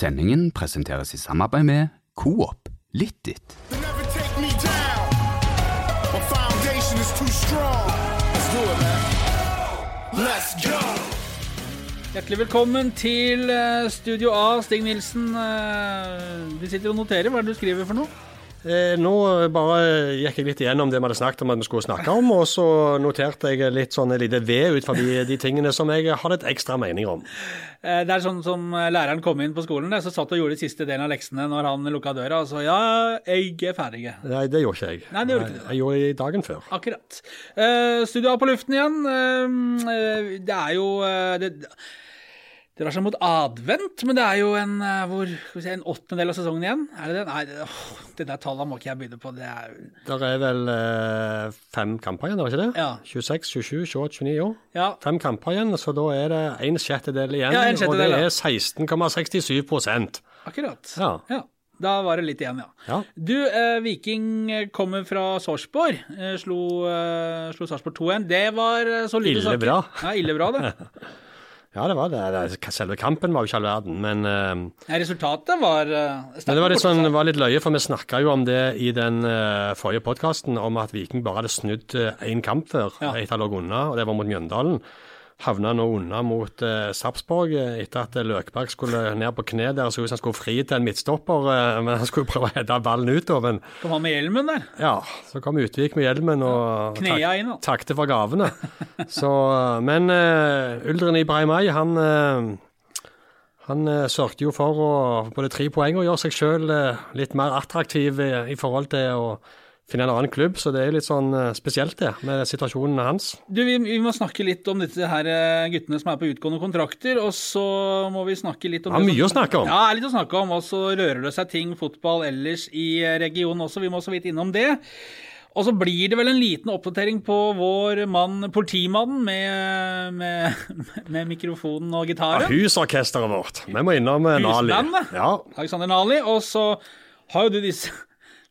Sendingen presenteres i samarbeid med Coop. Let's. Let's go. Hjertelig velkommen til eh, Studio A, Stig Nilsen. Vi sitter og noterer. Hva er det du skriver for noe? Eh, nå bare gikk jeg litt igjennom det vi hadde snakket om at vi skulle snakke om, og så noterte jeg litt sånn et lite ved ut forbi de tingene som jeg har litt ekstra mening om. Eh, Det er sånn som eh, læreren kom inn på skolen, så satt og gjorde de siste delen av leksene når han lukka døra og sa ja, jeg er ferdig. Nei, det gjorde ikke jeg. Nei, det gjorde ikke du. Jeg gjorde det i dagen før. Akkurat. Eh, Studio på luften igjen. Eh, Det er jo eh, det, det drar seg mot advent, men det er jo en, eh, hvor, si, en åttendedel av sesongen igjen. Er det det? Nei, det, åh, det der tallet må ikke jeg begynne på. Det er Der er vel eh, fem kamper igjen, er det ikke det? Ja. 26, 27, 28, 29 år. Ja, Fem kamper igjen, så da er det en sjettedel igjen, Ja, en og det er 16,67 prosent. akkurat. Ja. Ja. Da var det litt igjen, ja. Ja. Du, eh, Viking kommer fra Sarpsborg. Eh, slo eh, Sarpsborg 2-1. Det var eh, solide Ille bra. Ja, ille bra, det. Ja, det var det. Selve kampen var jo ikke all verden, men uh, resultatet var uh, Men det var litt, sånn, var litt løye, for vi snakka jo om det i den uh, forrige podkasten, om at Viking bare hadde snudd én kamp før Ja. etter å ha ligget unna, og det var mot Mjøndalen. Havna nå unna mot eh, Sarpsborg eh, etter at Løkberg skulle ned på kne der. Så ut som han skulle fri til en midtstopper, eh, men han skulle prøve å hedde ballen ut. da, Men Kom han med hjelmen der? ja, så kom Utvik med hjelmen og Knea inn, takte for gavene. Så, eh, men eh, Uldren Ibrahimai, han eh, han sørget jo for å både tre poeng og gjøre seg sjøl litt mer attraktiv i, i forhold til å finne en annen klubb, så det er litt sånn eh, spesielt det, med situasjonen hans. Du, vi, vi må snakke litt om disse her eh, guttene som er på utgående kontrakter, og så må vi snakke litt om Ja, det mye å snakke om. Ja, litt å snakke om, og så rører det seg ting fotball ellers i eh, regionen også. Vi må så vidt innom det. Og så blir det vel en liten oppdatering på vår mann, politimannen, med, med, med mikrofonen og Ja, gitaren. husorkesteret vårt. Vi må innom Nali. Husbandet. Ja, Alexander Nali. Og så har jo du disse,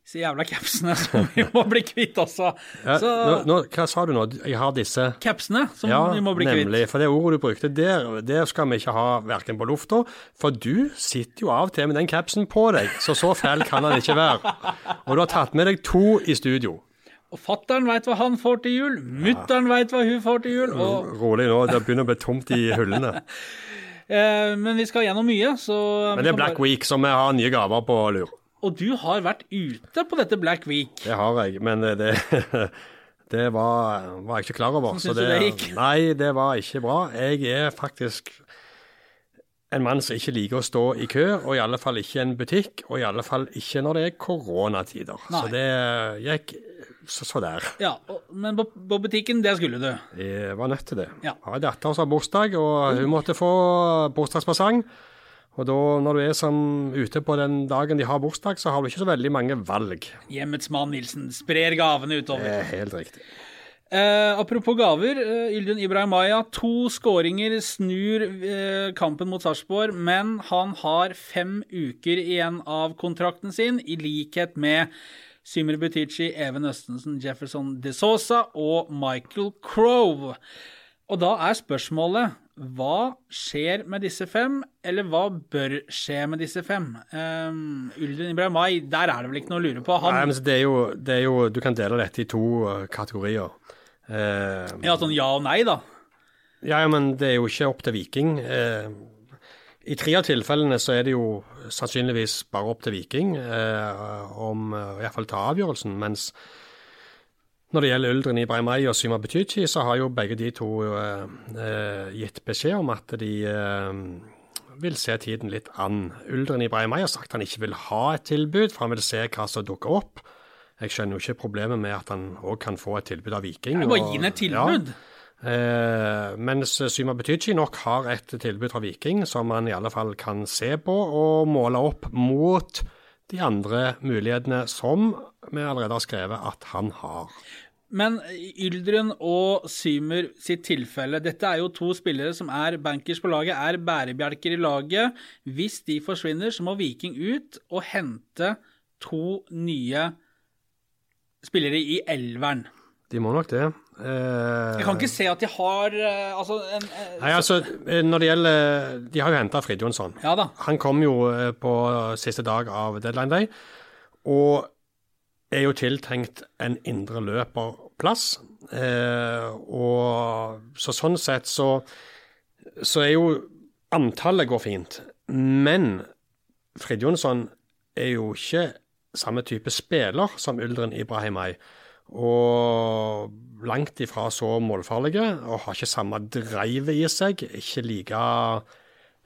disse jævla capsene som vi må bli kvitt også. ja, Så nå, nå, hva sa du nå? Jeg har disse capsene som Ja, vi må bli kvitt. nemlig. For det ordet du brukte der, det skal vi ikke ha verken på lufta. For du sitter jo av og til med den capsen på deg, så så fæl kan han ikke være. Og du har tatt med deg to i studio. Og fattern veit hva han får til jul, mutter'n veit hva hun får til jul, og, Rolig nå, det begynner å bli tomt i hullene. eh, Men vi skal gjennom mye, så Men det er Black Week, så vi har nye gaver på lur. Og du har vært ute på dette Black Week. Det har jeg, men det, det var, var jeg ikke klar over. Så det, du det gikk? Nei, det var ikke bra. Jeg er faktisk en mann som ikke liker å stå i kø, og i alle fall ikke i en butikk, og i alle fall ikke når det er koronatider. Nei. Så det gikk så, så der. Ja, og, Men på, på butikken, det skulle du. Jeg var nødt til det. Ja. Jeg har en datter som har bursdag, og hun måtte få bursdagspresang. Og da, når du er som ute på den dagen de har bursdag, så har du ikke så veldig mange valg. Hjemmets mann Nilsen sprer gavene utover. Det er helt riktig. Eh, apropos gaver. Eh, Yldun Ibrahimaya, to skåringer snur eh, kampen mot Sarpsborg, men han har fem uker igjen av kontrakten sin, i likhet med Symer Butichi, Even Østensen, Jefferson De Sosa og Michael Crowe. Og da er spørsmålet hva skjer med disse fem, eller hva bør skje med disse fem? Um, Yldun Ibrahimai, der er det vel ikke noe å lure på. Nei, Han, men det er, jo, det er jo, Du kan dele dette i to eh, kategorier. Uh, ja, sånn ja og nei, da. ja, men det er jo ikke opp til Viking. Uh, I tre av tilfellene så er det jo sannsynligvis bare opp til Viking uh, om uh, i hvert fall ta avgjørelsen. Mens når det gjelder Uldren Ibrahimai og Syma Betychi, så har jo begge de to eh, eh, gitt beskjed om at de eh, vil se tiden litt an. Uldren Ibrahimai har sagt han ikke vil ha et tilbud, for han vil se hva som dukker opp. Jeg skjønner jo ikke problemet med at han òg kan få et tilbud av Viking. Bare må gi ham et tilbud. Ja. Eh, mens Syma Betychi nok har et tilbud fra Viking som han i alle fall kan se på og måle opp mot de andre mulighetene som vi allerede har skrevet at han har. Men Yldren og Symer sitt tilfelle, dette er jo to spillere som er bankers på laget, er bærebjelker i laget. Hvis de forsvinner, så må Viking ut og hente to nye spillere i elveren. De må nok det. Eh, Jeg kan ikke se at de har eh, altså en, eh, Nei, altså, når det gjelder De har jo henta Frid Jonsson. Ja. Han kom jo på siste dag av deadline day, og er jo tiltenkt en indre løperplass. Eh, og så sånn sett så, så er jo Antallet går fint, men Frid Jonsson er jo ikke samme type spiller som Uldren Ibrahimay. Og langt ifra så målfarlige, og har ikke samme drive i seg. Ikke like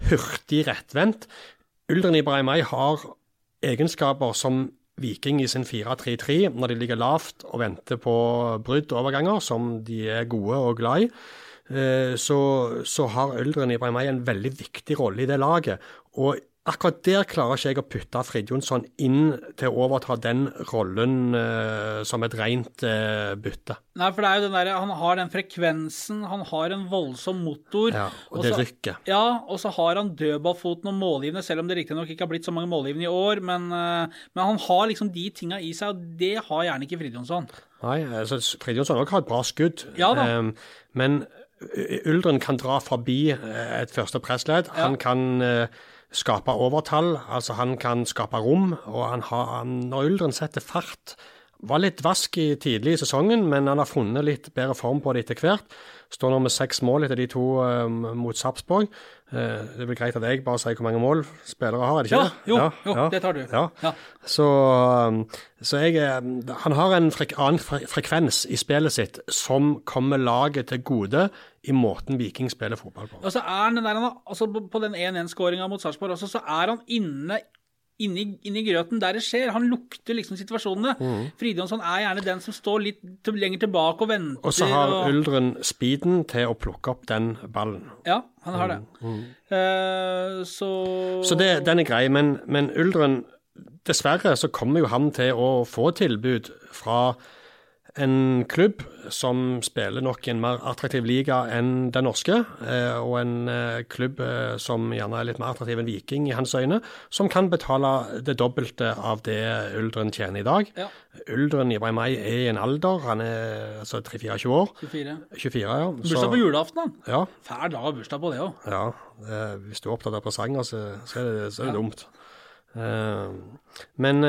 hurtig rettvendt. Uldren Ibrahimay har egenskaper som Viking i sin 4-3-3, når de ligger lavt og venter på brudd og overganger, som de er gode og glad i. Eh, Så, så har i Ibrahimay en veldig viktig rolle i det laget. Og akkurat der klarer ikke jeg å putte Frid Jonsson inn til å overta den rollen uh, som et rent uh, bytte. Nei, for det er jo den der, Han har den frekvensen, han har en voldsom motor. Ja, og det rykker. rykket. Ja, og så har han dødballfoten og målgivende, selv om det riktignok ikke har blitt så mange målgivende i år. Men, uh, men han har liksom de tinga i seg, og det har gjerne ikke Fridtjonsson. Nei, altså Frid Jonsson også har et bra skudd. Ja da. Um, men Uldren kan dra forbi et første pressledd. Han kan skape overtall, altså han kan skape rom. Og han har, når Uldren setter fart Var litt vask i tidlig i sesongen, men han har funnet litt bedre form på det etter hvert. Står nå med seks mål etter de to uh, mot Sarpsborg. Uh, det blir greit at jeg bare sier hvor mange mål spillere har, er det ikke Ja, det? jo, jo, det tar du. Ja. Ja. Så, um, så jeg, eh, han har en frek annen fre frekvens i spillet sitt som kommer laget til gode i måten Viking spiller fotball på. Og så er han der, han har- altså på den 1-1-skåringa mot Sarpsborg så er han inne inni, inni grøten der det skjer. Han lukter liksom situasjonene. Mm. Fridjonsson er gjerne den som står litt til- lenger tilbake og venter. Og så har og- Uldren speeden til å plukke opp den ballen. Ja, han har det. Eh, så Så det, den er grei, men, men Uldren Dessverre så kommer jo han til å få tilbud fra en klubb som spiller nok i en mer attraktiv liga enn den norske, eh, og en eh, klubb eh, som gjerne er litt mer attraktiv enn Viking i hans øyne, som kan betale det dobbelte av det Uldren tjener i dag. Ja. Uldren Ibrahimay er i en alder, han er altså 3-24 år. 24. 24, ja. Bursdag på julaften, han. Ja, Fæl dag å bursdag på det òg. ja, hvis du er opptatt av presanger, så, så er det, så er det dumt. Eh, men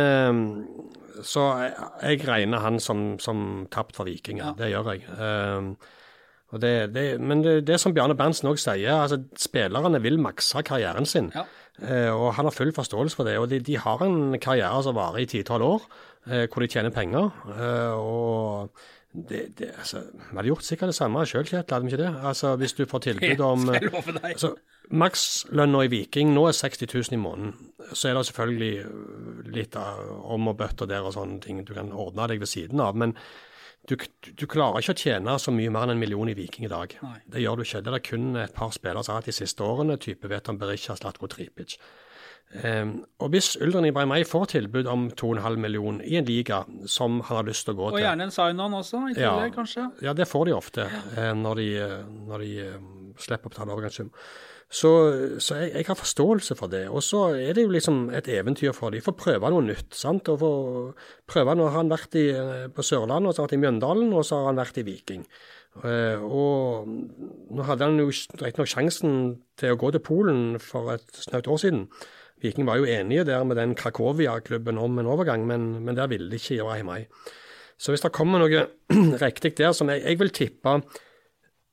Så jeg, jeg regner han som, som tapt for Viking, ja. Det gjør jeg. Um, og det, det, men det, det som Bjarne Berntsen òg sier, altså spillerne vil makse karrieren sin. Ja. Uh, og han har full forståelse for det. Og de, de har en karriere som varer i ti-tolv år, uh, hvor de tjener penger. Uh, og det, det, altså, Vi hadde gjort sikkert det samme sjøl, Kjetil, hadde vi ikke det? Altså, Hvis du får tilbud om jeg altså, Makslønna i Viking nå er 60 000 i måneden. Så er det selvfølgelig øh, litt om og bøtter der og sånne ting du kan ordne deg ved siden av. Men du, du klarer ikke å tjene så mye mer enn en million i Viking i dag. Nei. Det gjør du ikke. Det er kun et par spillere som har hatt de siste årene, type Veton Berisha, Slatko Tripic. Um, og hvis Uldren Ibrahimay får tilbud om 2,5 millioner i en liga som han har lyst til å gå til Og gjerne en sign-on også, i Ja. kanskje. ja, det får de ofte eh, når de, eh, når de eh, slipper å betale overgangssum. Så, så jeg, jeg har forståelse for det. Og så er det jo liksom et eventyr for dem. Få prøve noe nytt. sant? Og få prøve Nå har han vært i, på Sørlandet, og så har han vært i Mjøndalen, og så har han vært i Viking. Eh, og nå hadde han jo riktignok sjansen til å gå til Polen for et snaut år siden. Viking var jo enige der med den Krakovia-klubben om en overgang, men, men der ville de ikke gjøre Ibrahimay. Så hvis det kommer noe riktig der som jeg, jeg vil tippe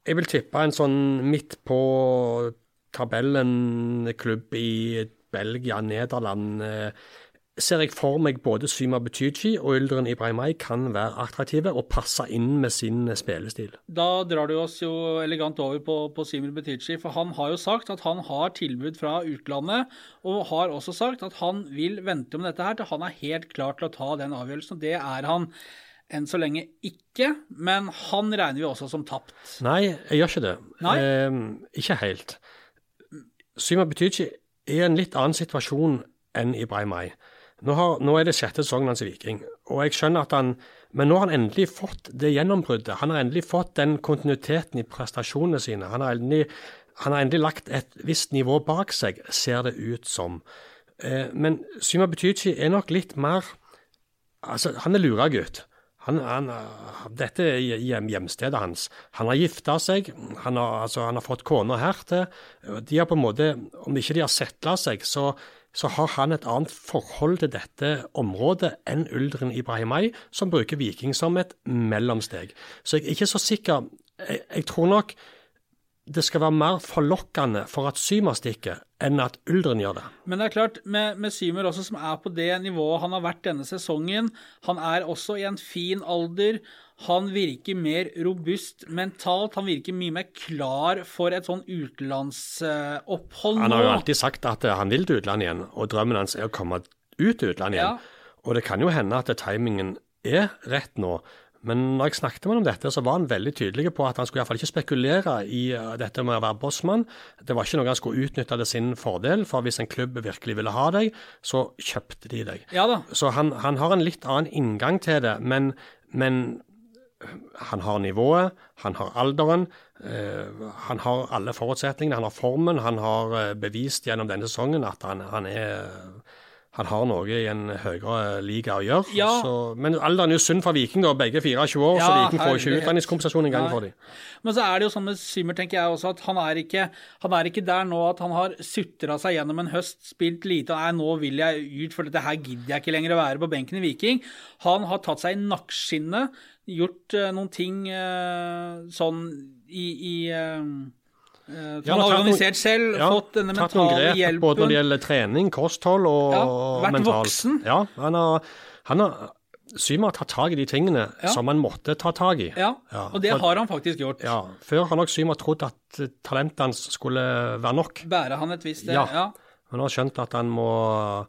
Jeg vil tippe en sånn midt på tabellen-klubb i Belgia, Nederland. Ser jeg for meg både Syma Butychi og Yldren Ibrahimai kan være attraktive og passe inn med sin spillestil. Da drar du oss jo elegant over på, på Simil Betici, for han har jo sagt at han har tilbud fra utlandet, og har også sagt at han vil vente med dette her til han er helt klar til å ta den avgjørelsen. og Det er han enn så lenge ikke, men han regner vi også som tapt. Nei, jeg gjør ikke det. Eh, ikke helt. Syma Butychi er en litt annen situasjon enn Ibrahimay. Nå, har, nå er det sjette sesongen hans i Viking, og jeg skjønner at han Men nå har han endelig fått det gjennombruddet. Han har endelig fått den kontinuiteten i prestasjonene sine. Han har endelig, han har endelig lagt et visst nivå bak seg, ser det ut som. Eh, men Syma Betychi er nok litt mer Altså, han er luragutt. Han, han, dette er hjem, hjemstedet hans. Han har gifta seg, han har, altså, han har fått kona her til. De har på en måte, Om ikke de har settla seg, så, så har han et annet forhold til dette området enn Uldren Ibrahimai, som bruker Viking som et mellomsteg. Så jeg er ikke så sikker. Jeg, jeg tror nok det skal være mer forlokkende for at Symer stikker, enn at Uldren gjør det. Men det er klart, med, med Symer også, som er på det nivået han har vært denne sesongen, han er også i en fin alder. Han virker mer robust mentalt. Han virker mye mer klar for et sånn utenlandsopphold. Han har jo alltid sagt at han vil til utlandet igjen, og drømmen hans er å komme ut til utlandet igjen. Ja. Og det kan jo hende at timingen er rett nå. Men når jeg snakket med ham om dette, så var han veldig tydelig på at han skulle i hvert fall ikke spekulere i uh, dette med å være bossmann. Det var ikke noe han skulle utnytte til sin fordel, for hvis en klubb virkelig ville ha deg, så kjøpte de deg. Ja da. Så han, han har en litt annen inngang til det, men, men han har nivået, han har alderen, eh, han har alle forutsetningene, han har formen. Han har eh, bevist gjennom denne sesongen at han, han er han har noe i en høyere liga å gjøre. Ja. Så, men alderen er jo synd for Viking, da. Begge 24 år, så Ja, Viking får ikke utdanningskompensasjon engang for dem. Men så er det jo sånn med Symer, tenker jeg også, at han er ikke, han er ikke der nå at han har sutra seg gjennom en høst, spilt lite Nei, nå vil jeg ut, for dette her gidder jeg ikke lenger å være på benken i Viking. Han har tatt seg i nakkeskinnet, gjort eh, noen ting eh, sånn i, i Uh, Ja, organisert selv, Ja, fått denne tatt noen mentale grep hjelpen. både når det gjelder trening, kosthold og Ja, vært mentalt. voksen. Ja, han har, han har Symer har tatt tak i de tingene Ja. som han måtte ta tak i. Ja, Ja, og det for- har han faktisk gjort. Ja, Før har nok Symer trodd at talentet hans skulle være nok. Bære han et visst Ja. ja. Men nå har han skjønt at han må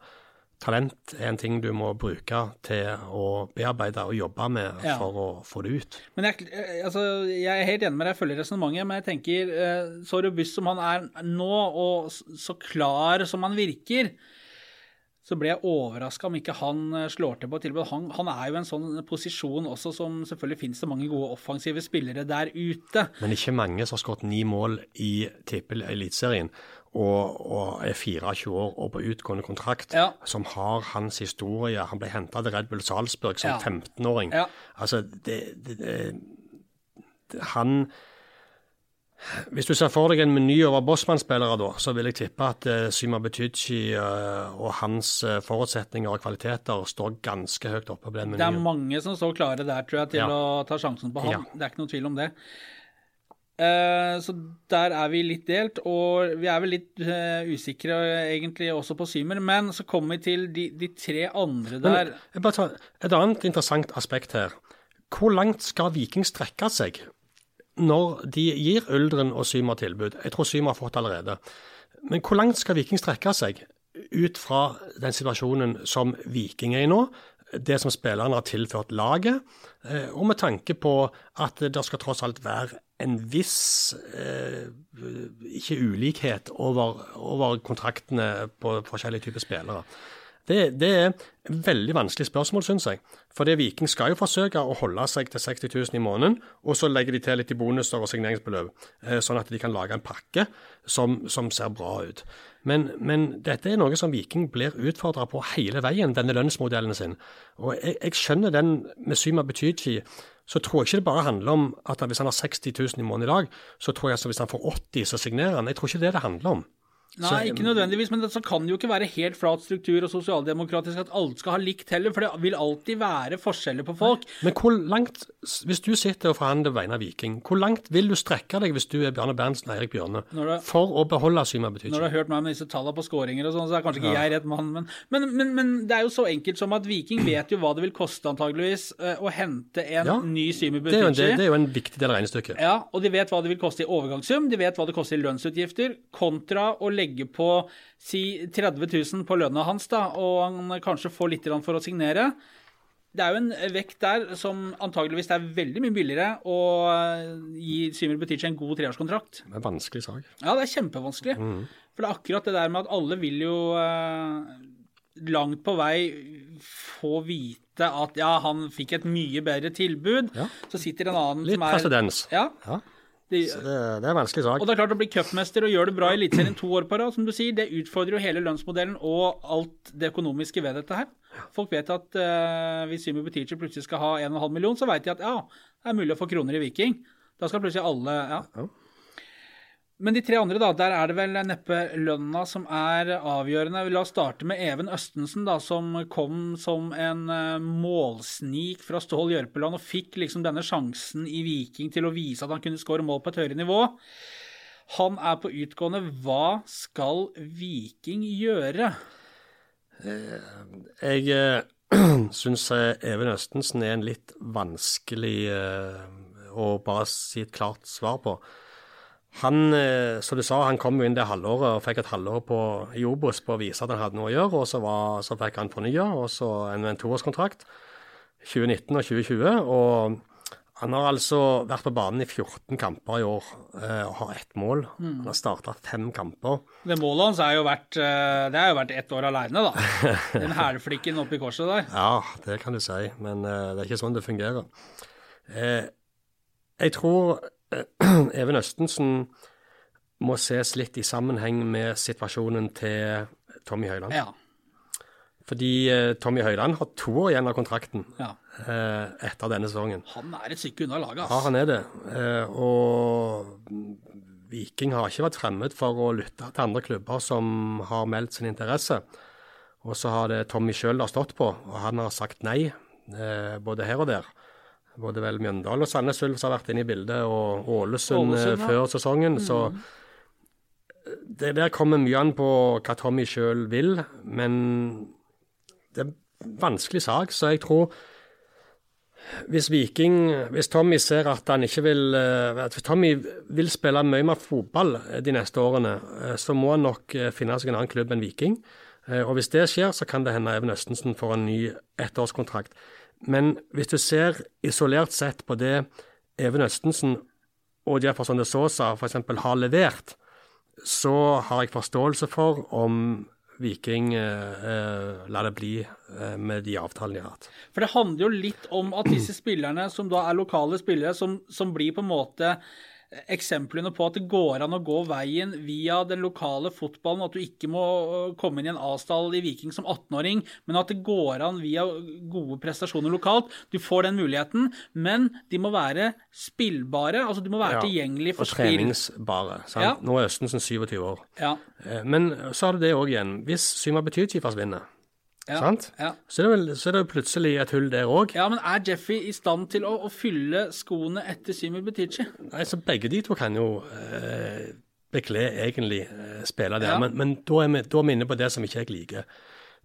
Talent er en ting du må bruke til å bearbeide og jobbe med Ja. for å få det ut. Men jeg, eh, altså, jeg er helt enig med deg, jeg følger resonnementet, men jeg tenker eh, så robust som han er nå, og så klar som han virker, så ble jeg overraska om ikke han eh, slår til på et tilbud. Han, han er jo en sånn posisjon også som selvfølgelig finnes det mange gode offensive spillere der ute. Men ikke mange som har skåret ni mål i tippel Eliteserien og, og er 24 år og på utgående kontrakt, Ja. som har hans historie. Han ble henta til Red Bull Salzburg som Ja. 15-åring. Ja. Altså, det, det, det, Han Hvis du ser for deg en meny over Bossmann-spillere, da, så vil jeg tippe at uh, Syma Betychi uh, og hans uh, forutsetninger og kvaliteter står ganske høyt oppe på den menyen. Det er mange som står klare der, tror jeg, til Ja. å ta sjansen på han. Ja. Det er ikke noen tvil om det. Eh, så der er vi litt delt, og vi er vel litt eh, usikre egentlig også på Symer. Men så kommer vi til de, de tre andre der. Men et annet interessant aspekt her. Hvor langt skal Viking strekke seg når de gir Uldren og Symer tilbud? Jeg tror Symer har fått allerede. Men hvor langt skal Viking strekke seg ut fra den situasjonen som Viking er i nå? Det som spillerne har tilført laget, eh, og med tanke på at det skal tross alt være en viss eh, ikke ulikhet over, over kontraktene på forskjellige typer spillere. Det, det er et veldig vanskelig spørsmål, syns jeg. For det Viking skal jo forsøke å holde seg til 60 000 i måneden, og så legger de til litt i bonuser og signeringsbeløp, eh, sånn at de kan lage en pakke som, som ser bra ut. Men, men dette er noe som Viking blir utfordra på hele veien, denne lønnsmodellen sin. Og jeg, jeg skjønner den med Syma Betychi. Så tror jeg ikke det bare handler om at hvis han har 60 000 i måneden i dag, så tror jeg at hvis han får 80, så signerer han. Jeg tror ikke det det handler om. Nei, ikke nødvendigvis, men det, så kan jo ikke være helt flat struktur og sosialdemokratisk at alle skal ha likt heller, for det vil alltid være forskjeller på folk. Men hvor langt, hvis du sitter og forhandler på vegne av Viking, hvor langt vil du strekke deg hvis du er Bjarne Berntsen og Eirik Bjørne, det- for å beholde Syma Når du har hørt meg om disse tallene på skåringer og sånn, så er kanskje ikke jeg rett mann, men, men, men, men det er jo så enkelt som at Viking vet jo hva det vil koste antageligvis eh, å hente en Ja, ny jo en, det, det er jo en viktig del av regnestykket. Ja, og de vet hva det vil koste i overgangssum, de vet hva det koster i lønnsutgifter, kontra å legge på si 30 000 på lønna hans, da, og han kanskje får litt for å signere. Det er jo en vekt der som antageligvis er veldig mye billigere å eh, gi Symer Butichi en god treårskontrakt. Det er en vanskelig sak. Ja, det er kjempevanskelig. For det er akkurat det der med at alle vil jo eh, langt på vei få vite at ja, han fikk et mye bedre tilbud. Ja. Så sitter en annen Litt som er Litt presedens. Ja, Ja. De, Så det, det er en vanskelig sak. og det er klart å bli cupmester og gjøre det bra i Eliteserien to år på rad, som du sier, det utfordrer jo hele lønnsmodellen og alt det økonomiske ved dette her. Folk vet at uh, hvis Symi Butichi plutselig skal ha 1,5 million, så vet de at ja, det er mulig å få kroner i Viking. Da skal plutselig alle ja. Men de tre andre, da, der er det vel neppe lønna som er avgjørende. La oss starte med Even Østensen, da, som kom som en eh, målsnik fra Stål Jørpeland og fikk liksom denne sjansen i Viking til å vise at han kunne skåre mål på et høyere nivå. Han er på utgående. Hva skal Viking gjøre? Jeg eh, syns Even Østensen er en litt vanskelig eh, å bare si et klart svar på. Han, eh, som du sa, han kom jo inn det halvåret og fikk et halvår på i Obos på å vise at han hadde noe å gjøre, og så, var, så fikk han fornya, og så en, en toårskontrakt. 2019 og 2020. og han har altså vært på banen i 14 kamper i år eh, og har ett mål. Han har starta fem kamper. Det målet hans er jo vært, eh, det er jo vært ett år aleine, da. Den hælflikken oppi korset der. Ja, det kan du si, men det er ikke sånn det fungerer. Jeg tror Even Østensen må ses litt i sammenheng med situasjonen til Tommy Høiland. Ja. Fordi eh, Tommy Høiland har to år igjen av kontrakten ja. eh, etter denne sesongen. Han er et stykke unna laget, Ja, han er det. Eh, og Viking har ikke vært fremmed for å lytte til andre klubber som har meldt sin interesse. Og så har det Tommy sjøl stått på, og han har sagt nei, eh, både her og der. Både vel Mjøndalen og Sandnes Ulf som har vært inne i bildet, og Ålesund, Ålesund, eh, ja. før sesongen. Så det der kommer mye an på hva Tommy sjøl vil, men det er en vanskelig sak, så jeg tror hvis Viking, hvis Tommy ser at han ikke vil eh, at Tommy vil spille mye mer fotball eh, de neste årene, så må han nok finne seg en annen klubb enn Viking. Og hvis det skjer, så kan det hende Even Østensen får en ny ettårskontrakt. Men hvis du ser isolert sett på det Even Østensen og Jefferson de Sosa f.eks. har levert, så har jeg forståelse for om Viking eh, eh, lar det bli eh, med de avtalene de har hatt. For det handler jo litt om at disse spillerne, som da er lokale spillere, som, som blir på en måte eksemplene på at det går an å gå veien via den lokale fotballen, at du ikke må øh, komme inn i en A-stall i Viking som 18-åring, men at det går an via gode prestasjoner lokalt. Du får den muligheten, men de må være spillbare. altså De må være Ja, tilgjengelige for og spill. treningsbare. Sant? Ja. Nå er Østensen 27 år. Ja, Eh, Men så har du det òg igjen. Hvis Syma Betychi forsvinner, ja, sant? ja. Så, er det vel, så er det plutselig et hull der òg. ja, men er Jeffy i stand til å, å fylle skoene etter Simi Butichi? Så begge de to kan jo eh, bekle egentlig eh, spille der. Ja. Men, men da, er vi, da er vi inne på det som ikke jeg liker.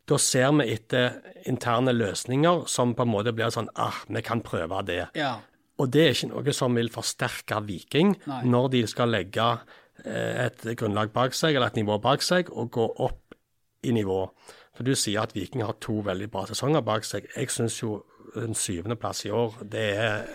Da ser vi etter interne løsninger som på en måte blir sånn ah, vi kan prøve det. Ja. Og det er ikke noe som vil forsterke Viking Nei. når de skal legge eh, et grunnlag bak seg, eller et nivå bak seg, og gå opp i nivå. For du sier at Viking har to veldig bra sesonger bak seg. Jeg syns jo en syvendeplass i år, det er,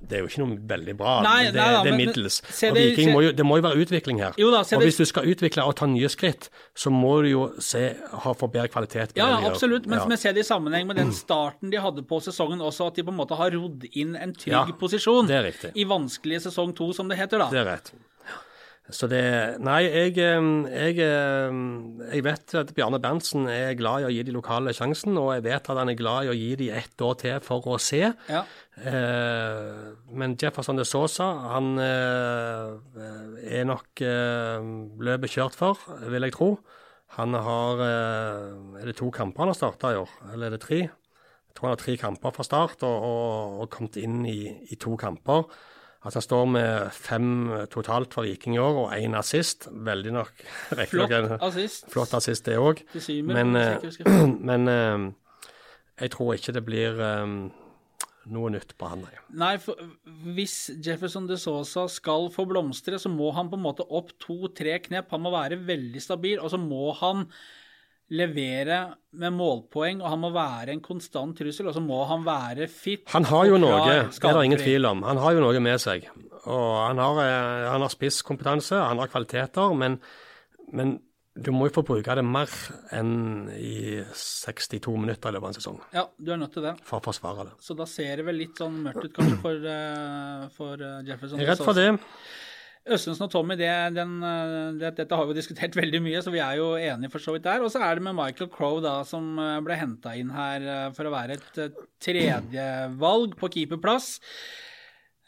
det er jo ikke noe veldig bra. Nei, det, nei da, det er middels. Men, det- Viking må jo, det må jo være utvikling her. Jo da, og hvis du skal utvikle og ta nye skritt, så må du jo se, ha, få bedre kvalitet. Ja, Ja, absolutt, men Ja. vi ser det i sammenheng med den starten de hadde på sesongen også, at de på en måte har rodd inn en trygg Ja, posisjon i vanskelig sesong to, som det heter da. Det er rett. Så det Nei, jeg, jeg, jeg vet at Bjarne Berntsen er glad i å gi de lokale sjansen, og jeg vet at han er glad i å gi de ett år til for å se. Ja. Eh, men Jefferson de Sosa, han eh, er nok eh, løpet kjørt for, vil jeg tro. Han har eh, Er det to kamper han har starta i år, eller er det tre? Jeg tror han har tre kamper fra start, og, og, og kommet inn i, i to kamper. At han står med fem totalt for Viking i år, og én assist. Veldig nok Flott assist. flott assist, det òg. Men, eh, men eh, jeg tror ikke det blir eh, noe nytt på han, nei. Nei, for hvis Jefferson de Sosa skal få blomstre, så må han på en måte opp to-tre knep. Han må være veldig stabil, og så må han levere med målpoeng, og han må være en konstant trussel, og så må han være fit. Han har jo noe, det er det ingen tvil om. Han har jo noe med seg. Og han har, eh, han har spisskompetanse, han har kvaliteter, men, men du må jo få bruke det mer enn i 62 minutter i løpet av en sesong Ja, du er nødt til det. for å forsvare det. Så da ser det vel litt sånn mørkt ut kanskje for, eh, for eh, Jefferson. Jeg er redd for det. Østensen og Tommy, det, den, eh, det, dette har vi diskutert veldig mye, så vi er jo enige for så vidt der. Og så er det med Michael Crowe, da, som eh, ble henta inn her eh, for å være et tredjevalg på keeperplass.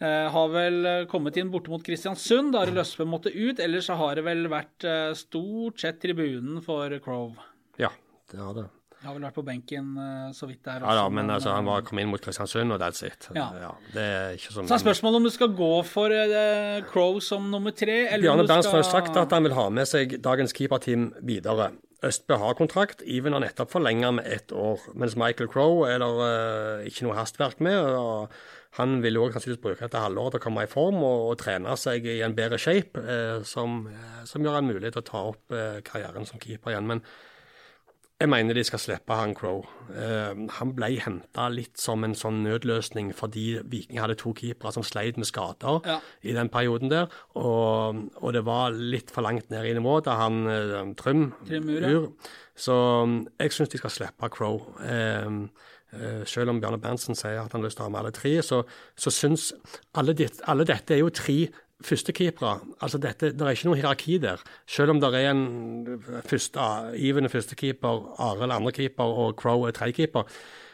Har vel kommet inn borte mot Kristiansund, da har Løspe måtte ut. Ellers har det vel vært stort sett tribunen for Crowe. Ja, det har det. Har vel vært på benken eh, så vidt der Også, Ja men altså, han eh, var, kom inn mot Kristiansund, og that's it. Ja. det er ikke så Så er spørsmålet om du skal gå for uh, Crowe som nummer tre, eller Bjarne Berntsen har skal sagt at han vil ha med seg dagens keeperteam videre. Østbø har kontrakt, Even har nettopp forlenga med ett år. Mens Michael Crowe er det uh, ikke noe hastverk med. og Han vil òg sannsynligvis bruke dette halvåret til å komme i form og, og trene seg i en bedre shape, uh, som, eh, som gjør han mulig til å ta opp eh, karrieren som keeper igjen. Men jeg mener de skal slippe han Crow. Uh, han ble henta litt som en sånn nødløsning fordi Viking hadde to keepere som sleit med skader Ja. i den perioden der. Og, og det var litt for langt ned i nivå da han uh, Trym Ur, Så um, jeg syns de skal slippe Crow. Uh, Uh, selv om Bjarne Berntsen sier at han har lyst til å ha med alle tre, så, så syns alle, dit, alle dette er jo tre førstekeepere. Altså dette, det er ikke noe hierarki der. Selv om det er en første, Iven er førstekeeper, Arild andrekeeper og Crow er tredjekeeper,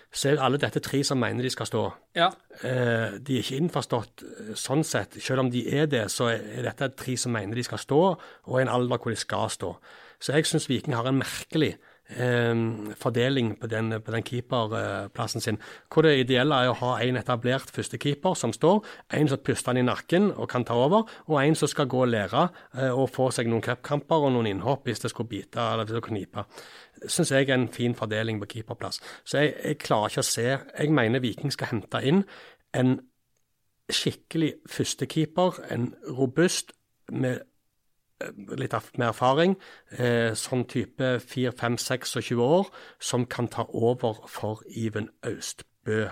så er alle dette tre som mener de skal stå. Ja. Eh, de er ikke innforstått eh, sånn sett. Selv om de er det, så er dette tre som mener de skal stå, og en alder hvor de skal stå. Så jeg syns Viking har en merkelig fordeling på den, på den keeperplassen sin. Hvor det ideelle er å ha en etablert førstekeeper som står, en som puster han i nakken og kan ta over, og en som skal gå og lære eh, og få seg noen cupkamper og noen innhopp hvis det skulle bite eller hvis det knipe. Syns jeg er en fin fordeling på keeperplass. Så jeg, jeg klarer ikke å se Jeg mener Viking skal hente inn en skikkelig førstekeeper, en robust med litt med erfaring, eh, sånn type 4-5-26 år, som kan ta over for Iven Austbø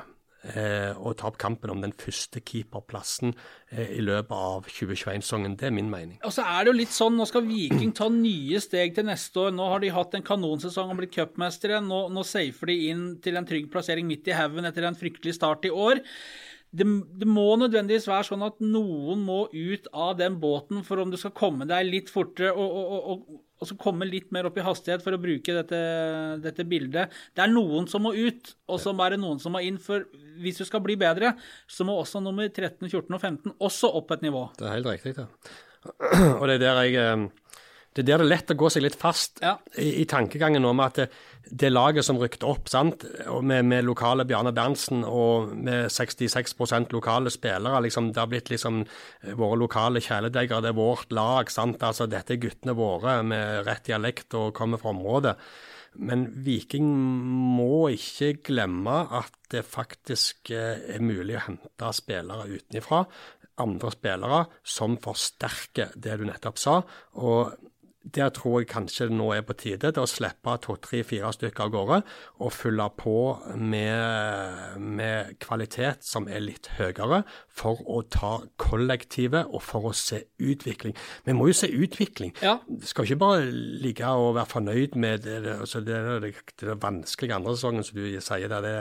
eh, og ta opp kampen om den første keeperplassen eh, i løpet av 2021-sesongen. Det er min mening. Og så er det jo litt sånn, Nå skal Viking ta nye steg til neste år. Nå har de hatt en kanonsesong og blitt cupmestere. Nå, nå safer de inn til en trygg plassering midt i haugen etter en fryktelig start i år. Det, det må nødvendigvis være sånn at noen må ut av den båten for om du skal komme deg litt fortere og, og, og, og, så komme litt mer opp i hastighet for å bruke dette, dette bildet. Det er noen som må ut, og så er det noen som må inn. For hvis du skal bli bedre, så må også nummer 13, 14 og 15 også opp et nivå. Det er helt riktig, det. Og det er der jeg eh, det er der det er lett å gå seg litt fast Ja. i, i tankegangen om at det, det laget som rykte opp, sant, med, med lokale Bjarne Berntsen og med 66 lokale spillere, liksom, det har blitt liksom eh, våre lokale kjæledegger, det er vårt lag, sant, altså dette er guttene våre med rett dialekt og kommer fra området. Men Viking må ikke glemme at det faktisk eh, er mulig å hente spillere utenifra, andre spillere som forsterker det du nettopp sa. og der tror jeg kanskje det nå er på tide til å slippe to, tre, fire stykker av gårde og fylle på med, med kvalitet som er litt høyere, for å ta kollektivet og for å se utvikling. Vi må jo se utvikling. Ja. Vi skal ikke bare ligge og være fornøyd med det, altså det, det, det, det vanskelige andre sesongen som du sier det, det,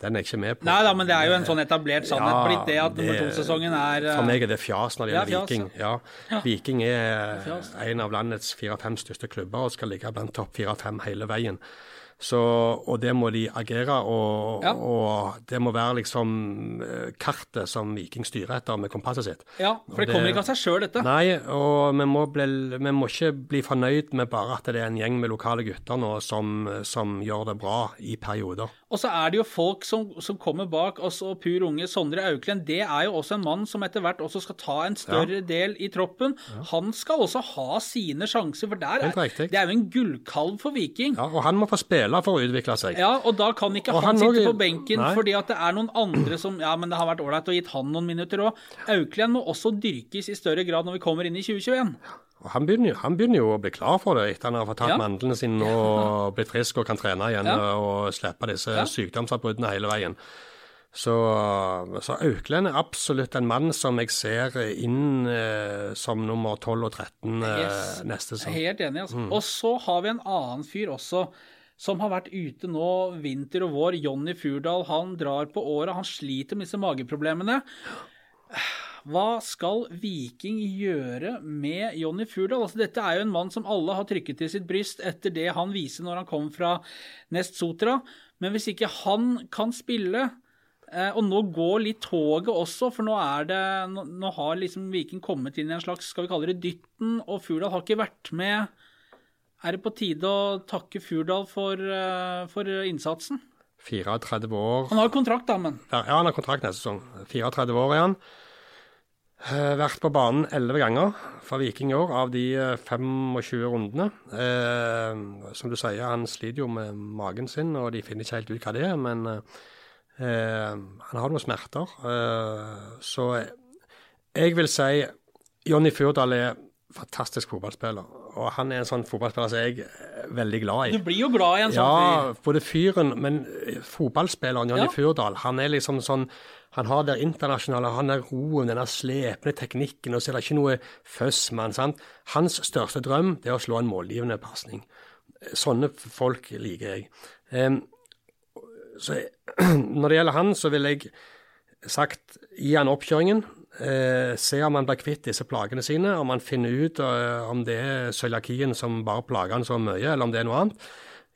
den er jeg ikke med på. Nei da, men det er jo en sånn etablert sannhet Ja, blitt det at nummer to-sesongen er eh, For meg er det fjas når det gjelder Viking. Ja. Viking er er en av landets fire-fem største klubber og skal ligge blant topp fire-fem hele veien. Så, og det må de agere, og, Ja. og det må være liksom eh, kartet som Viking styrer etter med kompasset sitt. Ja, for det det, kommer ikke av seg sjøl, dette. Nei, og vi må, bli, vi må ikke bli fornøyd med bare at det er en gjeng med lokale gutter nå som, som gjør det bra i perioder. Og så er det jo folk som, som kommer bak oss, og pur unge Sondre Auklend. Det er jo også en mann som etter hvert også skal ta en større del i troppen. Han skal også ha sine sjanser, for der er, det er jo en gullkalv for Viking. Ja, og han må få spille for å utvikle seg. Ja, og da kan ikke han, han sitte på benken Nei. fordi at det er noen andre som Ja, men det har vært ålreit å gitt han noen minutter òg. Auklend må også dyrkes i større grad når vi kommer inn i 2021. Og han, begynner, jo- han begynner jo å bli klar for det etter han har fått tatt Ja. mandlene sine og blitt frisk og kan trene igjen Ja. og slippe disse Ja. sykdomsavbruddene hele veien. Så, så Auklend er absolutt en mann som jeg ser inn eh, som nummer 12 og 13 eh, Yes. neste sesong. helt enig. Altså. Mm. Og så har vi en annen fyr også. Som har vært ute nå vinter og vår. Jonny Furdal. Han drar på året. Han sliter med disse mageproblemene. Hva skal Viking gjøre med Jonny Furdal? Altså, dette er jo en mann som alle har trykket til sitt bryst etter det han viser når han kom fra Nest Sotra. Men hvis ikke han kan spille eh, og nå går litt toget også, for nå det nå har liksom Viking kommet inn i en slags, skal vi kalle det, dytten, og Furdal har ikke vært med. Er det på tide å takke Furdal for, eh, for innsatsen? 34 år. Han har kontrakt, da, men Ja, han har kontrakt neste sesong. 34 år er han. Eh, vært på banen 11 ganger for Viking i år, av de eh, 25 rundene. Eh, som du sier, han sliter jo med magen sin, og de finner ikke helt ut hva det er. Men eh, eh, han har noen smerter. Eh, så jeg vil si Jonny Furdal er fantastisk fotballspiller. Og han er en sånn fotballspiller som jeg er veldig glad i. du blir jo glad i en sånn fyr. Ja, både fyren, men eh, fotballspilleren Jonny Ja. Furdal, han er liksom sånn Han har det internasjonale, han har roen, den slepne teknikken, og så er det ikke noe føss med han, sant. Hans største drøm det er å slå en målgivende pasning. Sånne folk liker jeg. Um, så når det gjelder han, så vil jeg sagt gi han oppkjøringen. Eh, se om han blir kvitt disse plagene sine, om han finner ut eh, om det er cøliakien som bare plager han så mye, eller om det er noe annet.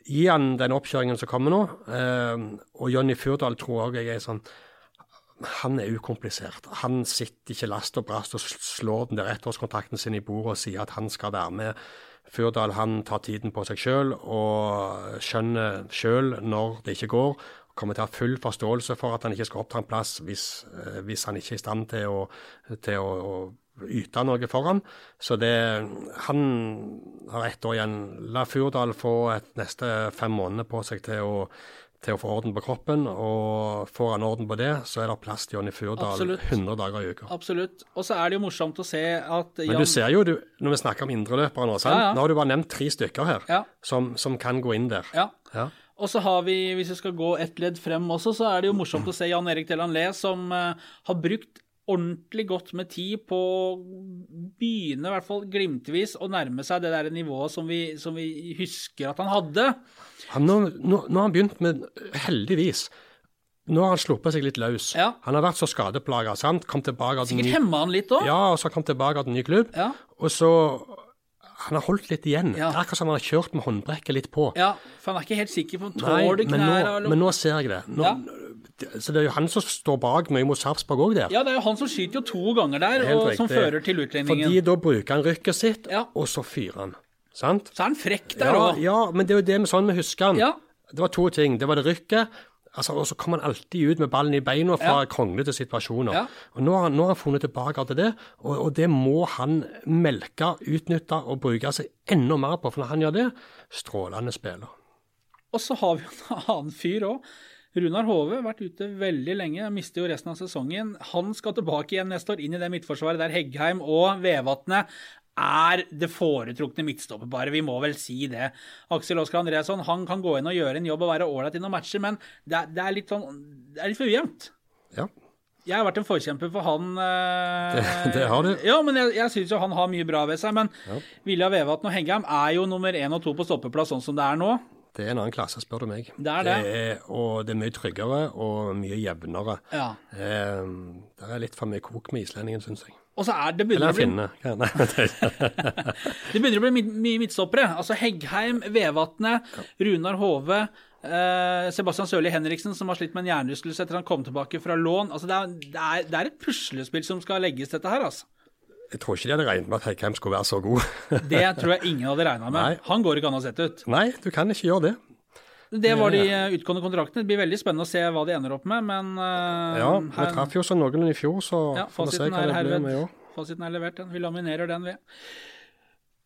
Gi han den oppkjøringen som kommer nå. Eh, og Jonny Furdal tror jeg er sånn Han er ukomplisert. Han sitter ikke last og brast og slår den der ettårskontrakten sin i bordet og sier at han skal være med. Furdal han tar tiden på seg sjøl og skjønner sjøl når det ikke går. Kommer til å ha full forståelse for at han ikke skal oppta en plass hvis, eh, hvis han ikke er i stand til å, til å, å yte noe for ham. Så det, han har ett år igjen. La Furdal få et neste fem måneder på seg til å, til å få orden på kroppen. Og får han orden på det, så er det plass til Jonny Furdal Absolutt. 100 dager i uka. Absolutt. Og så er det jo morsomt å se at Men du ser jo, du, når vi snakker om indreløpere nå, sant? Ja, ja. nå har du bare nevnt tre stykker her Ja. som, som kan gå inn der. Ja. Og så har vi, hvis vi skal gå ett ledd frem også, så er det jo morsomt å se Jan Erik Delanlé som eh, har brukt ordentlig godt med tid på å begynne, i hvert fall glimtvis, å nærme seg det der nivået som vi, som vi husker at han hadde. Han, nå, nå, nå har han begynt med, heldigvis Nå har han sluppet seg litt løs. Ja. Han har vært så skadeplaga. Sikkert hemma han litt òg. ja, og så kom tilbake til en ny klubb. Ja. Og så Han har holdt litt igjen. Ja. Det er akkurat som han har kjørt med håndbrekket litt på. ja, for han er ikke helt sikker på om han tåler knær eller men nå ser jeg det. Nå, Så det er jo han som står bak mye mot Sarpsborg òg der. Ja, det er jo han som skyter jo to ganger der, og som fører til utlendingen. Fordi da bruker han rykket sitt, Ja. og så fyrer han. Sant? Så er han frekk der Ja, òg. ja, men det er jo det med sånn vi husker han. Ja. Det var to ting. Det var det rykket, altså, og så kommer han alltid ut med ballen i beina fra Ja. kronglete situasjoner. Ja. Og nå har, han- nå har han funnet tilbake til det, og, og det må han melke, utnytte og bruke seg enda mer på. For når han gjør det, strålende spiller. Og så har vi en annen fyr òg. Runar Hove vært ute veldig lenge, mister jo resten av sesongen. Han skal tilbake igjen neste år, inn i det midtforsvaret der Heggheim og Vevatnet er det foretrukne midtstopperparet. Vi må vel si det. Aksel Oskar Andreasson han kan gå inn og gjøre en jobb og være ålreit i noen matcher, men det er, det er litt sånn Det er litt for ujevnt. Ja. Jeg har vært en forkjemper for han. eh, Det- det har du. Ja, men jeg, jeg syns jo han har mye bra ved seg. Men Vilja Vevatn og Heggheim er jo nummer én og to på stoppeplass sånn som det er nå. Det er en annen klasse, spør du meg. Det er det. er, og det er mye tryggere og mye jevnere. Ja. Eh, det er litt for mye kok med islendingen, syns jeg. Og så er det begynner Eller å bli finne. Ja, nei, det, begynner å bli my- mye midtstoppere. Altså Heggheim, Vevatnet, Runar Hove, eh, Sebastian Sørli Henriksen, som har slitt med en hjernerystelse etter han kom tilbake fra lån. Altså det, er, det, er, det er et puslespill som skal legges, dette her. altså. jeg tror ikke de hadde regnet med at Heggheim skulle være så god. Det tror jeg ingen hadde regna med. Nei. Han går ikke an å sette ut. Nei, du kan ikke gjøre det. Det var de eh, utgående kontraktene. Det blir veldig spennende å se hva de ender opp med, men uh, Ja, vi her- traff jo sånn noenlunde i fjor, så Ja, får vi se hva det blir med i år. Fasiten er levert, den. Vi laminerer den, vi.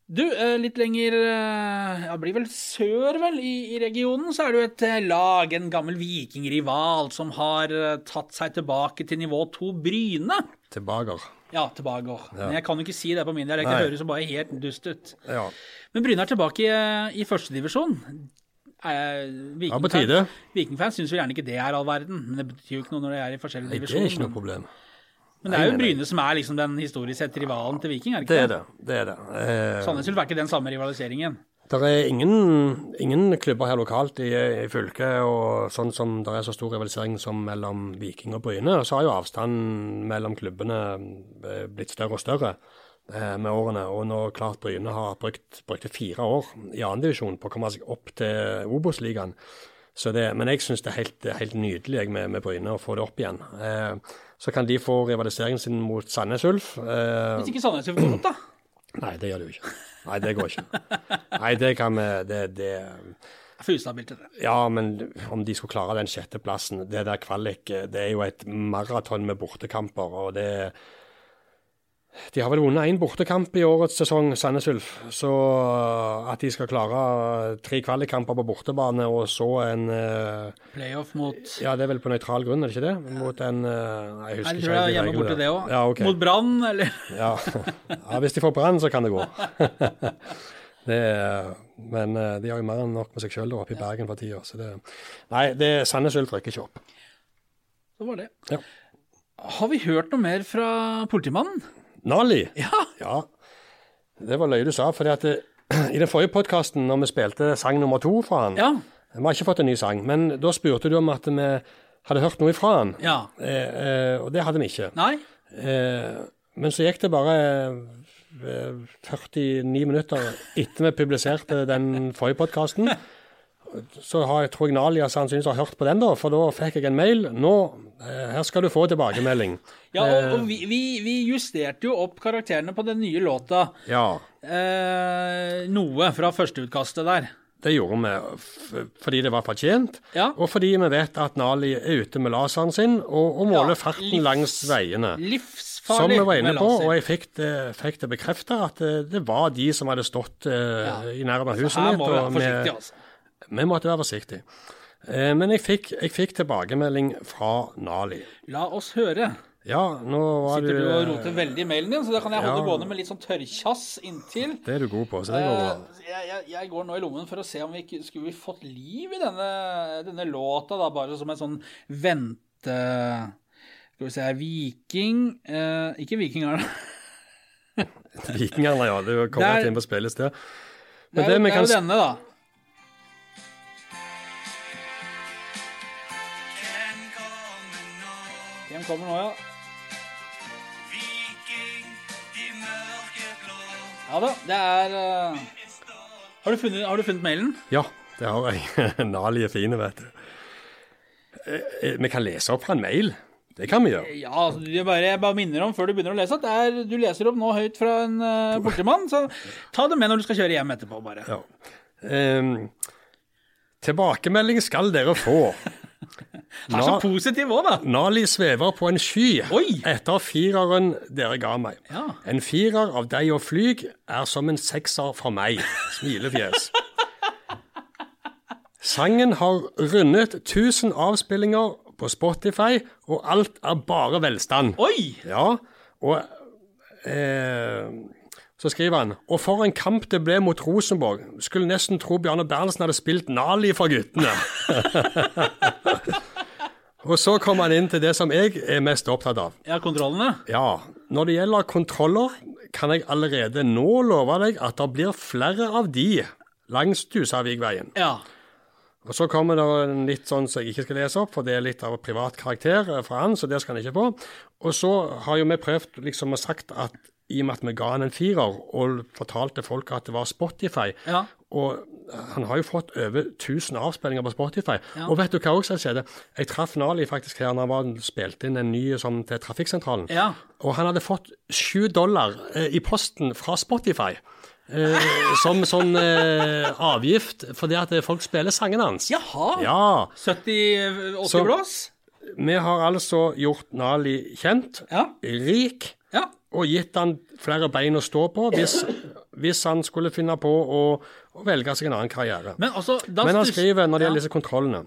Du, eh, litt lenger Ja, blir vel sør, vel, i, i regionen, så er det jo et lag, en gammel vikingrival, som har tatt seg tilbake til nivå to, Bryne. Tilbaker. Ja, tilbake. Men jeg kan jo ikke si det på min dialekt, det høres jo bare helt dust ut. Ja. Men Bryne er tilbake i, i førstedivisjon. Eh, Ja, på tide. Vikingfans Vikingfans syns vel gjerne ikke det er all verden, men det betyr jo ikke noe når det er i forskjellige divisjoner. det er ikke noe problem. Men det er jo. Bryne som er liksom den historisk sett rivalen til Viking, er det Det er det. det, er det. Eh, Sandnes Ulf er ikke den samme rivaliseringen. Det er ingen, ingen klubber her lokalt i, i fylket, og sånn som det er så stor rivalisering som mellom Viking og Bryne, så har jo avstanden mellom klubbene eh, blitt større og større med årene. Og nå klart Bryne har brukt, brukte fire år i andredivisjon på å komme seg opp til Obos-ligaen. Men jeg syns det er helt, helt nydelig med, med Bryne å få det opp igjen. Eh, så kan de få rivaliseringen sin mot Sandnes Ulf. Eh, Hvis ikke Sandnes Ulf går opp, da. nei, det gjør det jo ikke. Nei, det går ikke. Nei, det kan vi det, er for ustabilt til det. Ja, men om de skulle klare den sjetteplassen Det der kvalik, det er jo et maraton med bortekamper, og det De har vel vunnet én bortekamp i årets sesong, Sandnes Ulf. Så at de skal klare tre kvalikkamper på bortebane, og så en eh, Playoff mot Ja, det er vel på nøytral grunn, er det ikke det? Mot en eh, Nei, jeg Jeg husker tror det er hjemme borte, det òg. Ja, okay. Mot Brann, eller Ja. ja, hvis de får brann, så kan det gå. det, er- men eh, de har jo mer enn nok med seg sjøl oppe i Bergen for tida. Så det Nei, det Sandnes Ulf rykker ikke opp. Så var det. Ja. Har vi hørt noe mer fra politimannen? Nali? Ja. Ja. Det var løye du sa. For i den forrige podkasten, når vi spilte sang nummer to fra han Ja. Vi har ikke fått en ny sang, men da spurte du om at vi hadde hørt noe fra han. ja. Eh, eh, og det hadde vi ikke. Nei? Eh, men så gikk det bare eh, 49 minutter etter vi publiserte den forrige podkasten. Så har jeg, tror jeg Nalia sannsynligvis har hørt på den, da, for da fikk jeg en mail. Nå, eh, her skal du få tilbakemelding. Ja, og, og vi, vi, vi justerte jo opp karakterene på den nye låta Ja, eh, noe fra førsteutkastet der. det gjorde vi fordi det var fortjent, Ja. og fordi vi vet at Nali er ute med laseren sin og, og måler Ja, farten livs- langs veiene. Livsfarlig. Som vi var inne på, og jeg fikk det, fikk det bekrefta at eh, det var de som hadde stått eh, Ja. i nærheten av huset Her mitt. og med- altså. Vi måtte være forsiktige. Eh, men jeg fikk, jeg fikk tilbakemelding fra Nali. La oss høre. Ja, nå var Sitter du du og roter veldig i mailen din, så da kan jeg holde Ja. gående med litt sånn tørrkjass inntil. Det er du god på, så det går bra. Eh, jeg, jeg, jeg går nå i lommen for å se om vi ikke skulle vi fått liv i denne, denne låta, da, bare som en sånn vente... Skal vi se her Viking eh, Ikke Viking, er? Vikingene, ja. Du kom rett inn på spillested. sted. Men er, det det er kan denne, da. Kommer nå, ja. Ja da, det er uh... har, du funnet, har du funnet mailen? Ja, det har jeg. Nali er fine, vet du. Eh, eh, Vi kan lese opp fra en mail. Det kan vi gjøre. Ja, altså, jeg bare, jeg bare minner om før du begynner å lese at er, du leser opp nå høyt fra en uh, bortemann, så ta det med når du skal kjøre hjem etterpå, bare. Ja. Um, tilbakemelding skal dere få. Vær så positiv òg, da. Nali svever på en sky Oi! etter fireren dere ga meg. Ja. En firer av deg og flyg er som en sekser for meg. Smilefjes. Sangen har rundet 1000 avspillinger på Spotify, og alt er bare velstand. Oi! Ja, og eh, så skriver han Og for en kamp det ble mot Rosenborg. Skulle nesten tro Bjarne Berntsen hadde spilt Nali for guttene. og så kom han inn til det som jeg er mest opptatt av. Ja, kontrollene. Ja, når det gjelder kontroller, kan jeg allerede nå love deg at det blir flere av de langs Dusavigveien. Ja. Og så kommer det en litt sånn som jeg ikke skal lese opp, for det er litt av privat karakter eh, fra han, så det skal han ikke få. Og så har jo vi prøvd liksom å sagt at i og med at vi ga han en firer og fortalte folk at det var Spotify, Ja. og han har jo fått over 1000 avspillinger på Spotify. Ja. Og vet du hva også skjedde? Jeg traff Nali faktisk her når han spilte inn en ny sånn til Trafikksentralen. Ja. Og han hadde fått sju dollar eh, i posten fra Spotify. Eh, som sånn eh, avgift fordi at folk spiller sangene hans. Jaha. Ja. 70-80 blås? Vi har altså gjort Nali kjent, Ja. rik, Ja. Og gitt han flere bein å stå på hvis, hvis han skulle finne på å, å velge seg en annen karriere. Men altså da Men han skriver når det gjelder disse kontrollene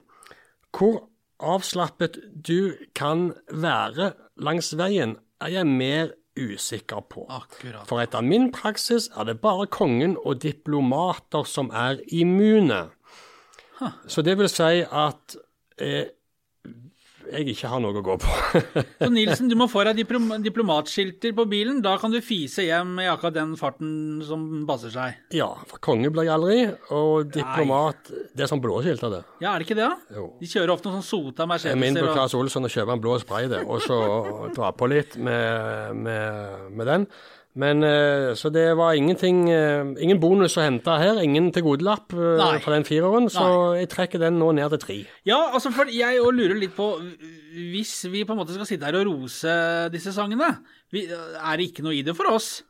Hvor avslappet du kan være langs veien, er jeg mer usikker på. Akkurat. For etter min praksis er det bare kongen og diplomater som er immune. Så det vil si at eh, jeg ikke har noe å gå på. Så Nilsen, du må få deg diplom diplomatskilter på bilen. Da kan du fise hjem i akkurat den farten som passer seg. ja, for konge blir jeg aldri, og diplomat Det er sånn blåskilter, det. Ja, er det ikke det? Jo. De kjører ofte noen sånn sota Jeg er min på Mercedeser. Claes Olsson og kjøper en blå spray, det, og så dra på litt med, med, med den. Men eh, Så det var ingenting eh, Ingen bonus å hente her. Ingen tilgodelapp eh, for den fireren, så jeg trekker den nå ned til tre. Ja, altså for jeg òg lurer litt på Hvis vi på en måte skal sitte her og rose disse sangene, er det ikke noe i det for oss?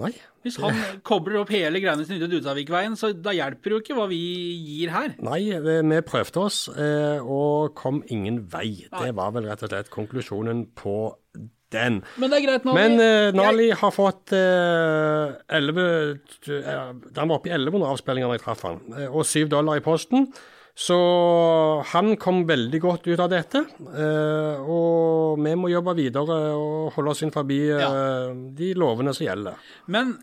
Nei. Hvis han kobler opp hele greiene sine ut Dudavik-veien, så da hjelper det jo ikke hva vi gir her. Nei, vi prøvde oss og kom ingen vei. Det var vel rett og slett konklusjonen på den. Men det er greit Nali. Men uh, Nali har fått uh, 11 uh, Han var oppe i 1100 avspillinger da jeg traff han, eh, og 7 dollar i posten. Så han kom veldig godt ut av dette. eh, og vi må jobbe videre og holde oss inn forbi ja. de lovene som gjelder. Men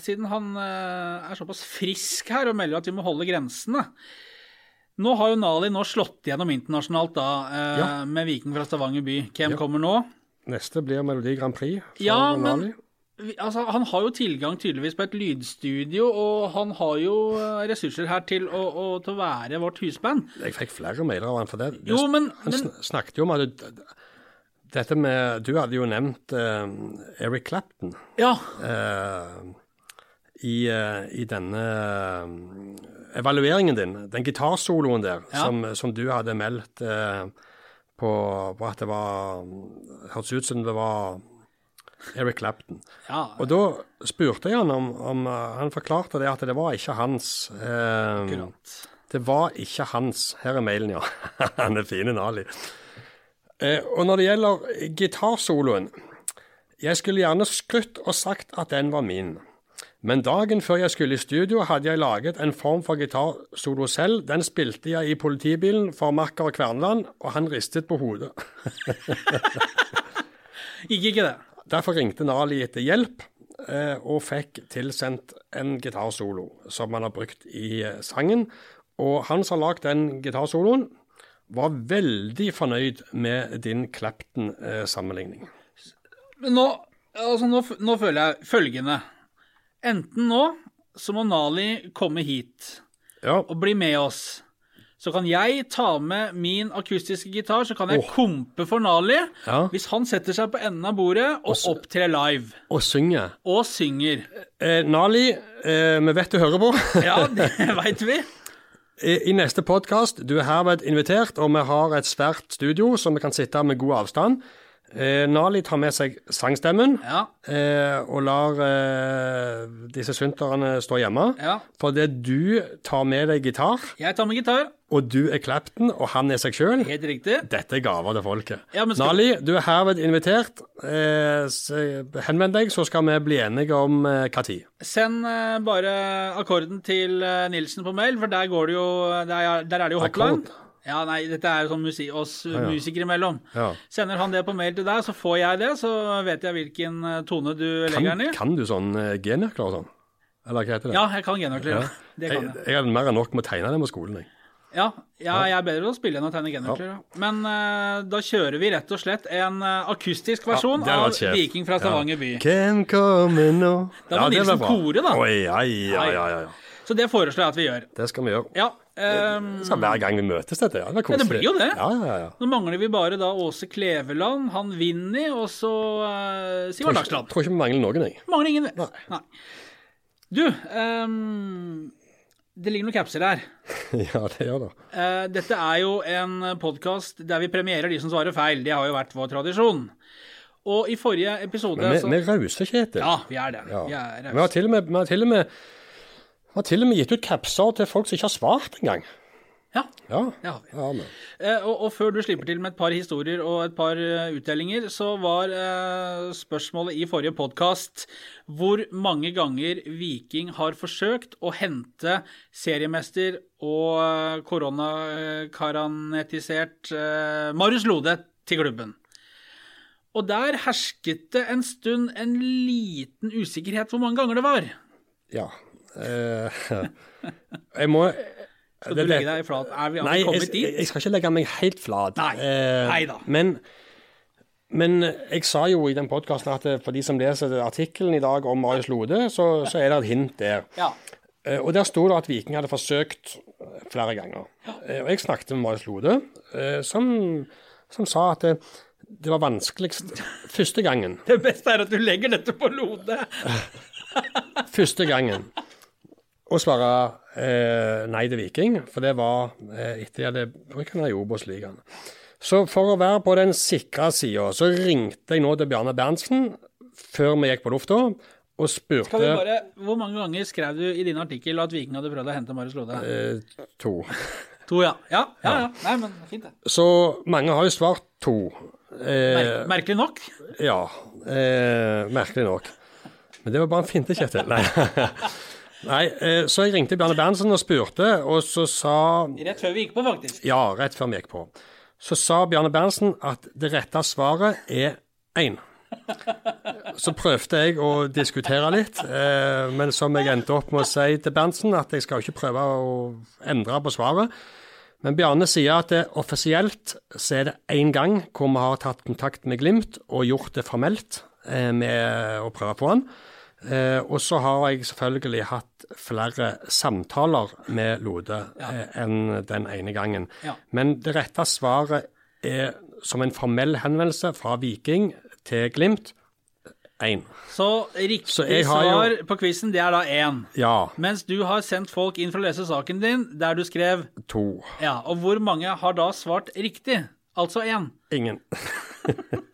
siden han er såpass frisk her og melder at vi må holde grensene Nå har jo Nali nå slått gjennom internasjonalt da, eh, Ja. med Viking fra Stavanger by. Hvem kommer nå? Neste blir Melodi Grand Prix Ja, men altså, han har jo tilgang tydeligvis på et lydstudio, og han har jo eh, ressurser her til å, å, til å være vårt husband. Jeg fikk flere mailer av han for det. det Jo, men, han men snakket jo om at dette med Du hadde jo nevnt eh, Eric Clapton. Ja. eh, i, eh, i denne eh, evalueringen din, den gitarsoloen der, Ja. som, som du hadde meldt eh, på, på at det var Hørtes ut som det var Eric Clapton. ja. Og da spurte jeg han om, om eh, Han forklarte det at det var ikke hans. Eh, det var ikke hans. Her er mailen, ja. Han er fin, Ali. Eh, og når det gjelder gitarsoloen Jeg skulle gjerne skrytt og sagt at den var min. Men dagen før jeg skulle i studio, hadde jeg laget en form for gitarsolo selv. Den spilte jeg i politibilen for makker Kverneland, og han ristet på hodet. Gikk ikke det. Derfor ringte Nali etter hjelp, eh, og fikk tilsendt en gitarsolo som han har brukt i eh, sangen. Og han som har lagd den gitarsoloen, var veldig fornøyd med din Clapton-sammenligning. Men nå, altså nå, nå føler jeg følgende. Enten nå så må Nali komme hit Ja, og bli med oss. Så kan jeg ta med min akustiske gitar, så kan jeg oh. kompe for Nali. Ja. Hvis han setter seg på enden av bordet og opptrer live. og synger. Og synger. Eh, Nali, eh, vi vet du hører på. Ja, det veit vi. I, I neste podkast, du er herved invitert, og vi har et svært studio så vi kan sitte med god avstand. Eh, Nali tar med seg sangstemmen. Ja. eh, og lar eh, disse synterne stå hjemme. ja. Fordi du tar med deg gitar, Jeg tar med gitar. og du er Clapton, og han er seg sjøl. Helt riktig. Dette er gaver til folket. Ja, skal- Nali, du er herved invitert. Eh, henvend deg, så skal vi bli enige om eh, tid. Send eh, bare akkorden til eh, Nilsen på mail, for der går det jo Der, er- der er det jo hotline. Akkord? Ja, nei, dette er jo sånn musi oss musikere imellom. Ja. Sender han det på mail til deg, så får jeg det, så vet jeg hvilken eh, tone du legger den Kan, i. kan du sånn uh, G-nøkler og sånn? Eller hva heter det? Ja, jeg kan genøkler. Ja. Det jeg, kan jeg. jeg hadde mer enn nok med å tegne det på skolen. Jeg. Ja, ja, jeg er bedre til å spille enn å tegne genøkler. Ja. Men uh, da kjører vi rett og slett en uh, akustisk versjon av. Viking fra Stavanger by. Hvem kommer nå Da må Nilsen kore, da. Oi, ai, ai, ai, ja, ja. Så det foreslår jeg at vi gjør. Det skal vi gjøre. Ja, ehm, Så hver gang vi møtes, dette. Ja, det, Ja, det blir jo det. Ja, ja, ja. Nå mangler vi bare da Åse Kleveland, han Vinni og så uh, Sivert Dagsland. tror ikke vi mangler noen, jeg. Mangler ingen, Nei. Nei. Du, um, det ligger noen capser her. ja, det gjør det. Uh, dette er jo en podkast der vi premierer de som svarer feil. Det har jo vært vår tradisjon. Og i forrige episode Men vi, så vi er rause, Kjetil. Ja, vi er det. Ja. Vi er Vi har til og med, vi har til og med, vi har til og med gitt ut capser til folk som ikke har svart engang. Ja, Ja. det har vi. ja. Eh, og, og før du slipper til med et par historier og et par uh, utdelinger, så var uh, spørsmålet i forrige podkast hvor mange ganger Viking har forsøkt å hente seriemester og uh, koronakaranetisert eh, Marius Lode til klubben. Og der hersket det en stund en liten usikkerhet hvor mange ganger det var. Ja. Eh, jeg må Skal du legge deg flat? Er vi, Nei, jeg, kommet dit? jeg skal ikke legge meg helt flat. Nei. Eh, Nei da. Men, men jeg sa jo i den podkasten at eh, for de som leser artikkelen i dag om Marius Lode, så, så er det et hint der. Ja. Eh, Og der sto det at Viking hadde forsøkt flere ganger. Og jeg snakket med Marius Lode, som, som sa at det, det var vanskeligst første gangen. Det beste er at du legger dette på Lode. Første gangen å svare eh, nei til Viking, for det var eh, etter jeg hadde brukt Obos-ligaen. Så for å være på den sikre sida, så ringte jeg nå til Bjarne Berntsen før vi gikk på lufta, og spurte bare, Hvor mange ganger skrev du i din artikkel at Viking hadde prøvd å hente Marius Lode? eh, to. To, ja. Ja, ja. ja. Nei, men fint, det. Så mange har jo svart to. Eh, Merk, merkelig nok. ja, eh, merkelig nok. Men det var bare en finte, Kjetil. Nei. Nei, eh, så jeg ringte Bjarne Berntsen og spurte, og så sa Rett før vi gikk på, faktisk. Ja, rett før vi gikk på. Så sa Bjarne Berntsen at det rette svaret er én. Så prøvde jeg å diskutere litt, eh, men som jeg endte opp med å si til Berntsen, at jeg skal ikke prøve å endre på svaret. Men Bjarne sier at det offisielt så er det én gang hvor vi har tatt kontakt med Glimt og gjort det formelt eh, med å prøve på han. Eh, og så har jeg selvfølgelig hatt flere samtaler med Lode eh, enn den ene gangen. Ja. Men det rette svaret er som en formell henvendelse fra Viking til Glimt én. Så riktig Så svar jo- på quizen, det er da én. Ja, Mens du har sendt folk inn for å lese saken din, der du skrev to. Ja, og hvor mange har da svart riktig? Altså én. Ingen.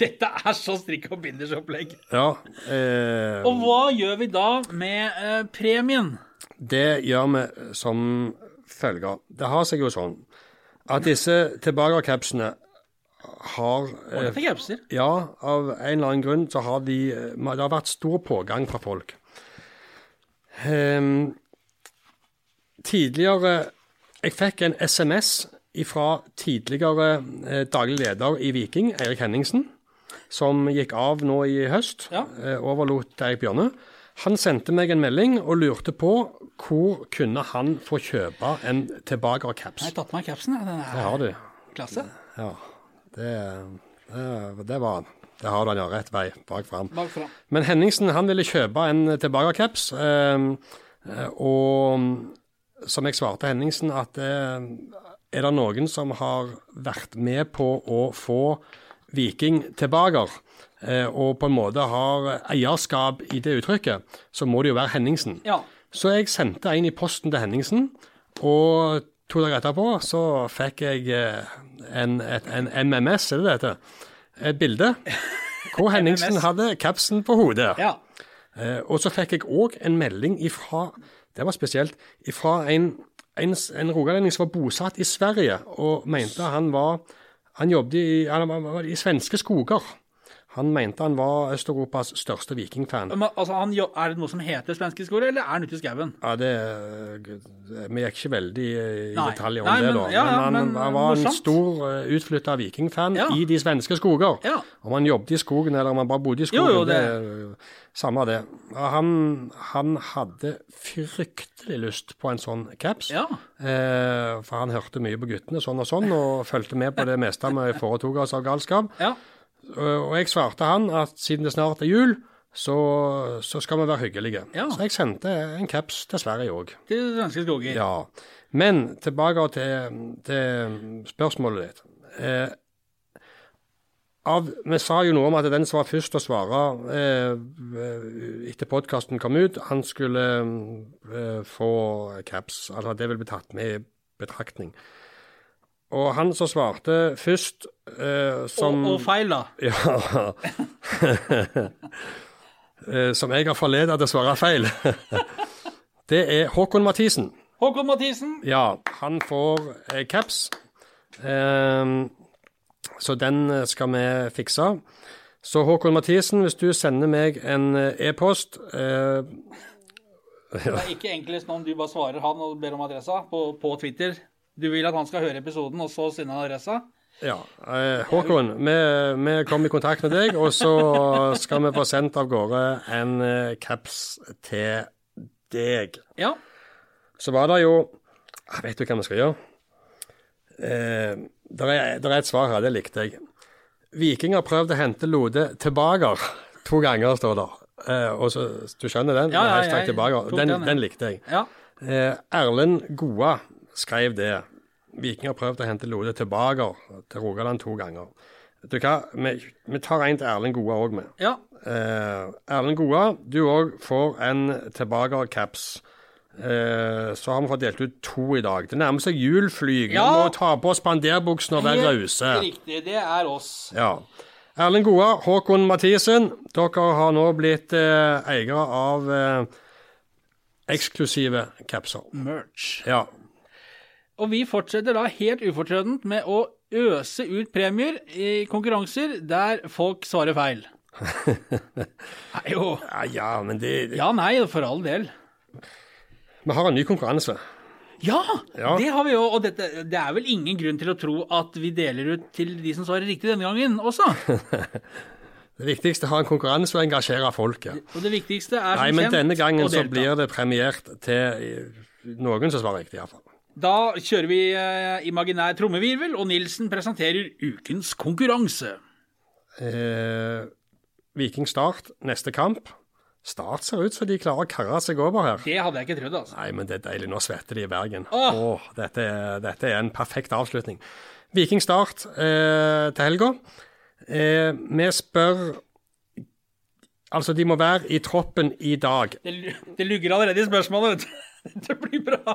Dette er så strikk og binders opplegg. Ja. Eh, Og hva gjør vi da med eh, premien? Det gjør vi som følger. Det har seg jo sånn at disse tilbakekapsene har eh, er capser. Ja, av en eller annen grunn så har de eh, Det har vært stor pågang fra folk. Eh, tidligere Jeg fikk en SMS fra tidligere eh, daglig leder i Viking, Eirik Henningsen, som gikk av nå i høst. Ja. Eh, overlot Eirik Bjørne. Han sendte meg en melding og lurte på hvor kunne han få kjøpe en tilbakercaps. Jeg har tatt meg capsen. Den er har du. klasse. Ja, det, det, det var han. Det har du han, ja. Rett vei, bak fram. Men Henningsen han ville kjøpe en tilbakecaps, eh, eh, og som jeg svarte Henningsen, at eh, er det noen som har vært med på å få Viking tilbake, eh, og på en måte har eierskap i det uttrykket, så må det jo være Henningsen. Ja. Så jeg sendte en i posten til Henningsen, og to dager etterpå så fikk jeg eh, en, et, en MMS, er det det heter? Et bilde hvor Henningsen hadde capsen på hodet. ja. Eh, og så fikk jeg òg en melding ifra, det var spesielt, ifra en, en, en rogalending som var bosatt i Sverige, og mente han var Han jobbet i, han var, i svenske skoger. Han mente han var Øst-Europas største vikingfan. Men, altså, han, er det noe som heter svenske skole, eller er han ute i skauen? Ja, det Vi gikk ikke veldig i Nei. detalj om Nei, det, men- da. ja, men han, men, han var en morsomt. stor utflytta vikingfan Ja. i de svenske skoger. Ja. Om han jobbet i skogen eller om han bare bodde i skogen, Jo, jo, det- det samme det. Han, han hadde fryktelig lyst på en sånn caps. Eh, for han hørte mye på guttene sånn og sånn, og fulgte med på det meste vi foretok oss av galskap. Ja. Og og jeg svarte han at siden det snart er jul, så, så skal vi være hyggelige. Ja. Så jeg sendte en caps til Sverige òg. Til svenske skoger. Ja. Men tilbake til, til spørsmålet ditt. Eh, av, vi sa jo noe om at den som var først å svare eh, etter podkasten kom ut, han skulle eh, få caps. Altså det vil bli tatt med i betraktning. Og han som svarte først eh, som Og, og feil, da. ja. Eh, Som jeg har forledet til å svare feil. Det er Håkon Mathisen. Håkon Mathisen. Ja, han får eh, caps. Ehm, så den eh, skal vi fikse. Så Håkon Mathisen, hvis du sender meg en eh, e-post Det er ikke enklest om du bare svarer han og ber om adressa på, på Twitter. Du vil at han skal høre episoden, og så sende han adressa? Ja, eh, Håkon, vi, vi kommer i kontakt med deg, og så skal vi få sendt av gårde en eh, caps til deg. Ja. Så var det jo Jeg vet du hva vi skal gjøre? Eh, det er, er et svar her, det likte jeg. Viking har prøvd å hente Lode tilbake to ganger, står det. Eh, og så, Du skjønner den? Ja, ja, ja, den, den likte jeg. Ja. Eh, Erlend Goa skrev det. Viking har prøvd å hente Lode tilbake til Rogaland to ganger. Vet du hva, vi, vi tar en til Erlend Goa òg med. ja. Eh, Erlend Goa, du òg får en tilbake-caps. Eh, så har vi fått delt ut to i dag. Det nærmer seg jul, Ja. Vi må ta på oss spanderbuksene og være rause. Riktig. Det er oss. Ja. Erlend Goa, Håkon Mathisen, dere har nå blitt eh, eiere av eh, eksklusive capser. Merch. Ja. Og vi fortsetter da helt ufortrødent med å øse ut premier i konkurranser der folk svarer feil. Nei jo. ja, ja, men det, det Ja, nei, for all del. Vi har en ny konkurranse. Ja, Ja. det har vi jo. Og dette, det er vel ingen grunn til å tro at vi deler ut til de som svarer riktig denne gangen også. Det viktigste er å ha en konkurranse og engasjere folket. Og det viktigste er som Nei, men kjent denne gangen så blir det premiert til noen som svarer riktig, iallfall. Da kjører vi eh, imaginær trommevirvel, og Nilsen presenterer ukens konkurranse. Eh, Viking Start, neste kamp. Start ser ut som de klarer å karre seg over her. Det hadde jeg ikke trodd, altså. Nei, men det er deilig. Nå svetter de i Bergen. Åh. Åh, dette, er, dette er en perfekt avslutning. Viking Start eh, til helga. Eh, vi spør Altså, de må være i troppen i dag. Det, lu- det lugger allerede i spørsmålet, vet du. Det blir bra.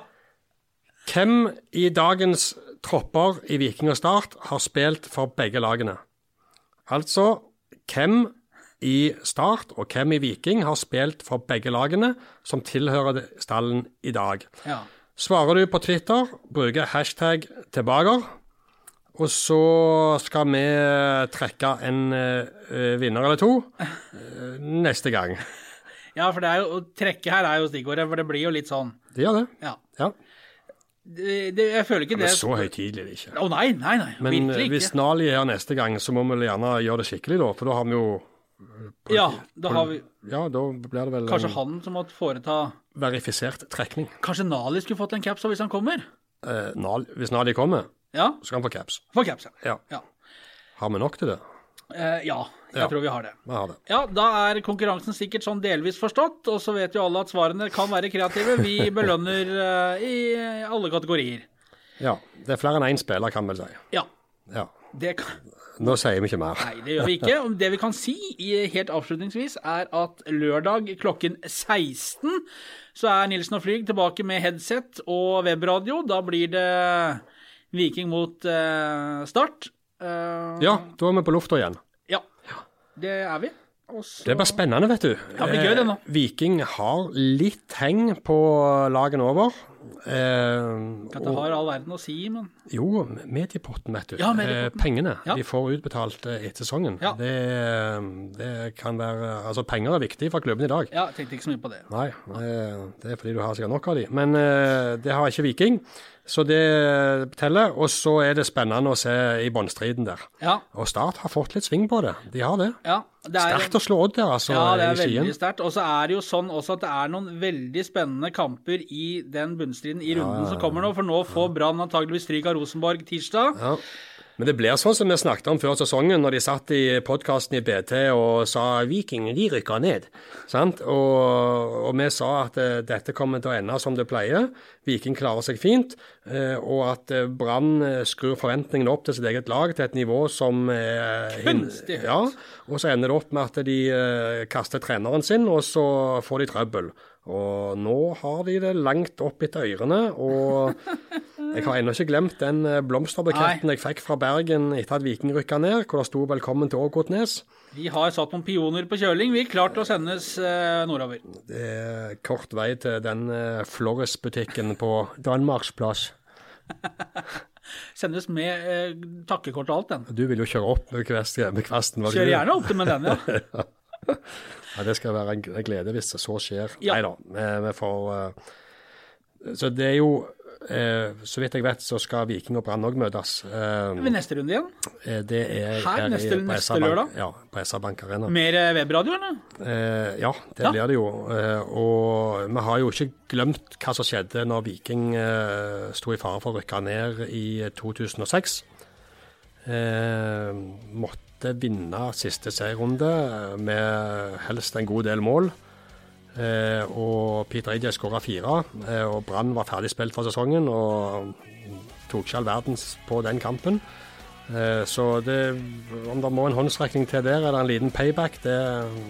Hvem i dagens tropper i Viking og Start har spilt for begge lagene? Altså, hvem i Start og hvem i Viking har spilt for begge lagene som tilhører stallen i dag? Ja. Svarer du på Twitter, bruker hashtag tilbaker, og så skal vi trekke en uh, vinner eller to uh, neste gang. ja, for det er jo, å trekke her er jo stikkordet, for det blir jo litt sånn. Det gjør det. Ja. Ja. Det, det, jeg føler ikke Men det så høytidelig er det ikke. Å nei, nei, nei. Men eh, virkelig hvis. Nali er her neste gang, så må vi gjerne gjøre det skikkelig, da. For da har vi jo Ja, da har vi Ja, da blir det vel kanskje en han som måtte foreta verifisert trekning. Kanskje Nali skulle fått en caps hvis han kommer? Eh, Nali, hvis Nali kommer, Ja, så skal han få caps. få caps, ja. Ja. Ja, Har vi nok til det? Eh, ja jeg Ja. tror vi har det. Ja, det. Ja, da er konkurransen sikkert sånn delvis forstått, og så vet jo alle at svarene kan være kreative. Vi belønner uh, i alle kategorier. Ja. Det er flere enn én spiller, kan vel si. Ja, Ja. det kan Nå sier vi ikke mer. Nei, det gjør vi ikke. Det vi kan si i- helt avslutningsvis, er at lørdag klokken 16 så er Nilsen og Flyg tilbake med headset og webradio. Da blir det Viking mot uh, Start. Eh, Ja, da er vi på lufta igjen. ja. Det er vi. Også... Det blir spennende, vet du. Det blir gøy det nå. Eh, Viking har litt heng på lagene over. Eh, At det har all verden å si, men Jo, mediepotten, vet du. Ja, mediepotten. Eh, pengene Ja. de får utbetalt eh, etter sesongen. Ja. Det, det kan være Altså, penger er viktig for klubben i dag. ja, jeg tenkte ikke så mye på det. Nei, eh, det er fordi du har sikkert nok av de. Men eh, det har ikke Viking, så det teller. Og så er det spennende å se i båndstriden der. Ja, Og Start har fått litt sving på det. De har det. ja. Det er, Sterkt å slå Odd der, altså, Ja, det er veldig sterkt. Og så er det jo sånn også at det er noen veldig spennende kamper i den bunnstriden i runden som kommer nå. For nå får Brann antageligvis stryk av Rosenborg tirsdag. Men det blir sånn som vi snakket om før sesongen, når de satt i podkasten i BT og sa Viking de rykker ned. Sant? Og, og vi sa at eh, dette kommer til å ende som det pleier. Viking klarer seg fint. eh, og at eh, Brann skrur forventningene opp til sitt eget lag til et nivå som Kunstig høyt. Ja, og så ender det opp med at de kaster treneren sin, og så får de trøbbel. Og nå har de det langt opp etter ørene, og jeg har ennå ikke glemt den eh, blomsterbuketten jeg fikk fra Bergen etter at Viking rykka ned, hvor det sto 'Velkommen til Ågotnes'. Vi har satt noen pioner på kjøling. Vi er klart å sendes eh, nordover. Det er kort vei til den eh, Flores-butikken på Danmarksplass. Sendes med eh, takkekort og alt, den. Du vil jo kjøre opp med kvesten? Kjør gjerne opp med den, ja. Ja, det skal være en glede hvis det så skjer. Ja. Nei da, vi, vi får eh, Så det er jo Eh, så vidt jeg vet, så skal Viking og Brann òg møtes. Eh, Ved neste runde igjen. det er Her, her neste- på neste lørdag? Ja, på SR Bank Arena. Mer webradio, eller? Ja, det Ja. blir det jo. Og vi har jo ikke glemt hva som skjedde når Viking sto i fare for å rykke ned i 2006. Eh, måtte vinne siste serierunde med helst en god del mål. Eh, og Peter Idje skåra fire, eh, og Brann var ferdig spilt for sesongen og tok ikke all verdens på den kampen. Eh, så det, om det må en håndsrekning til der, eller en liten payback, det,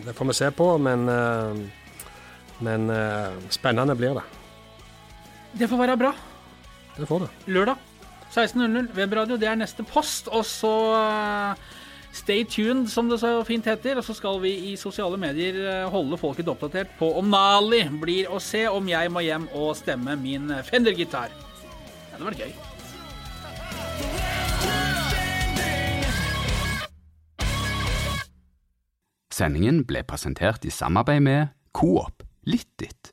det får vi se på. Men, eh, men eh, spennende blir det. Det får være bra. Det får det. Lørdag 16.00, webradio. Det er neste post. Og så eh, stay tuned, som det så fint heter. Og så skal vi i sosiale medier eh, holde folket oppdatert på om Nali blir å se om jeg må hjem og stemme min Fender-gitar. Ja, det var gøy. Sendingen ble presentert i samarbeid med Coop Litt ditt.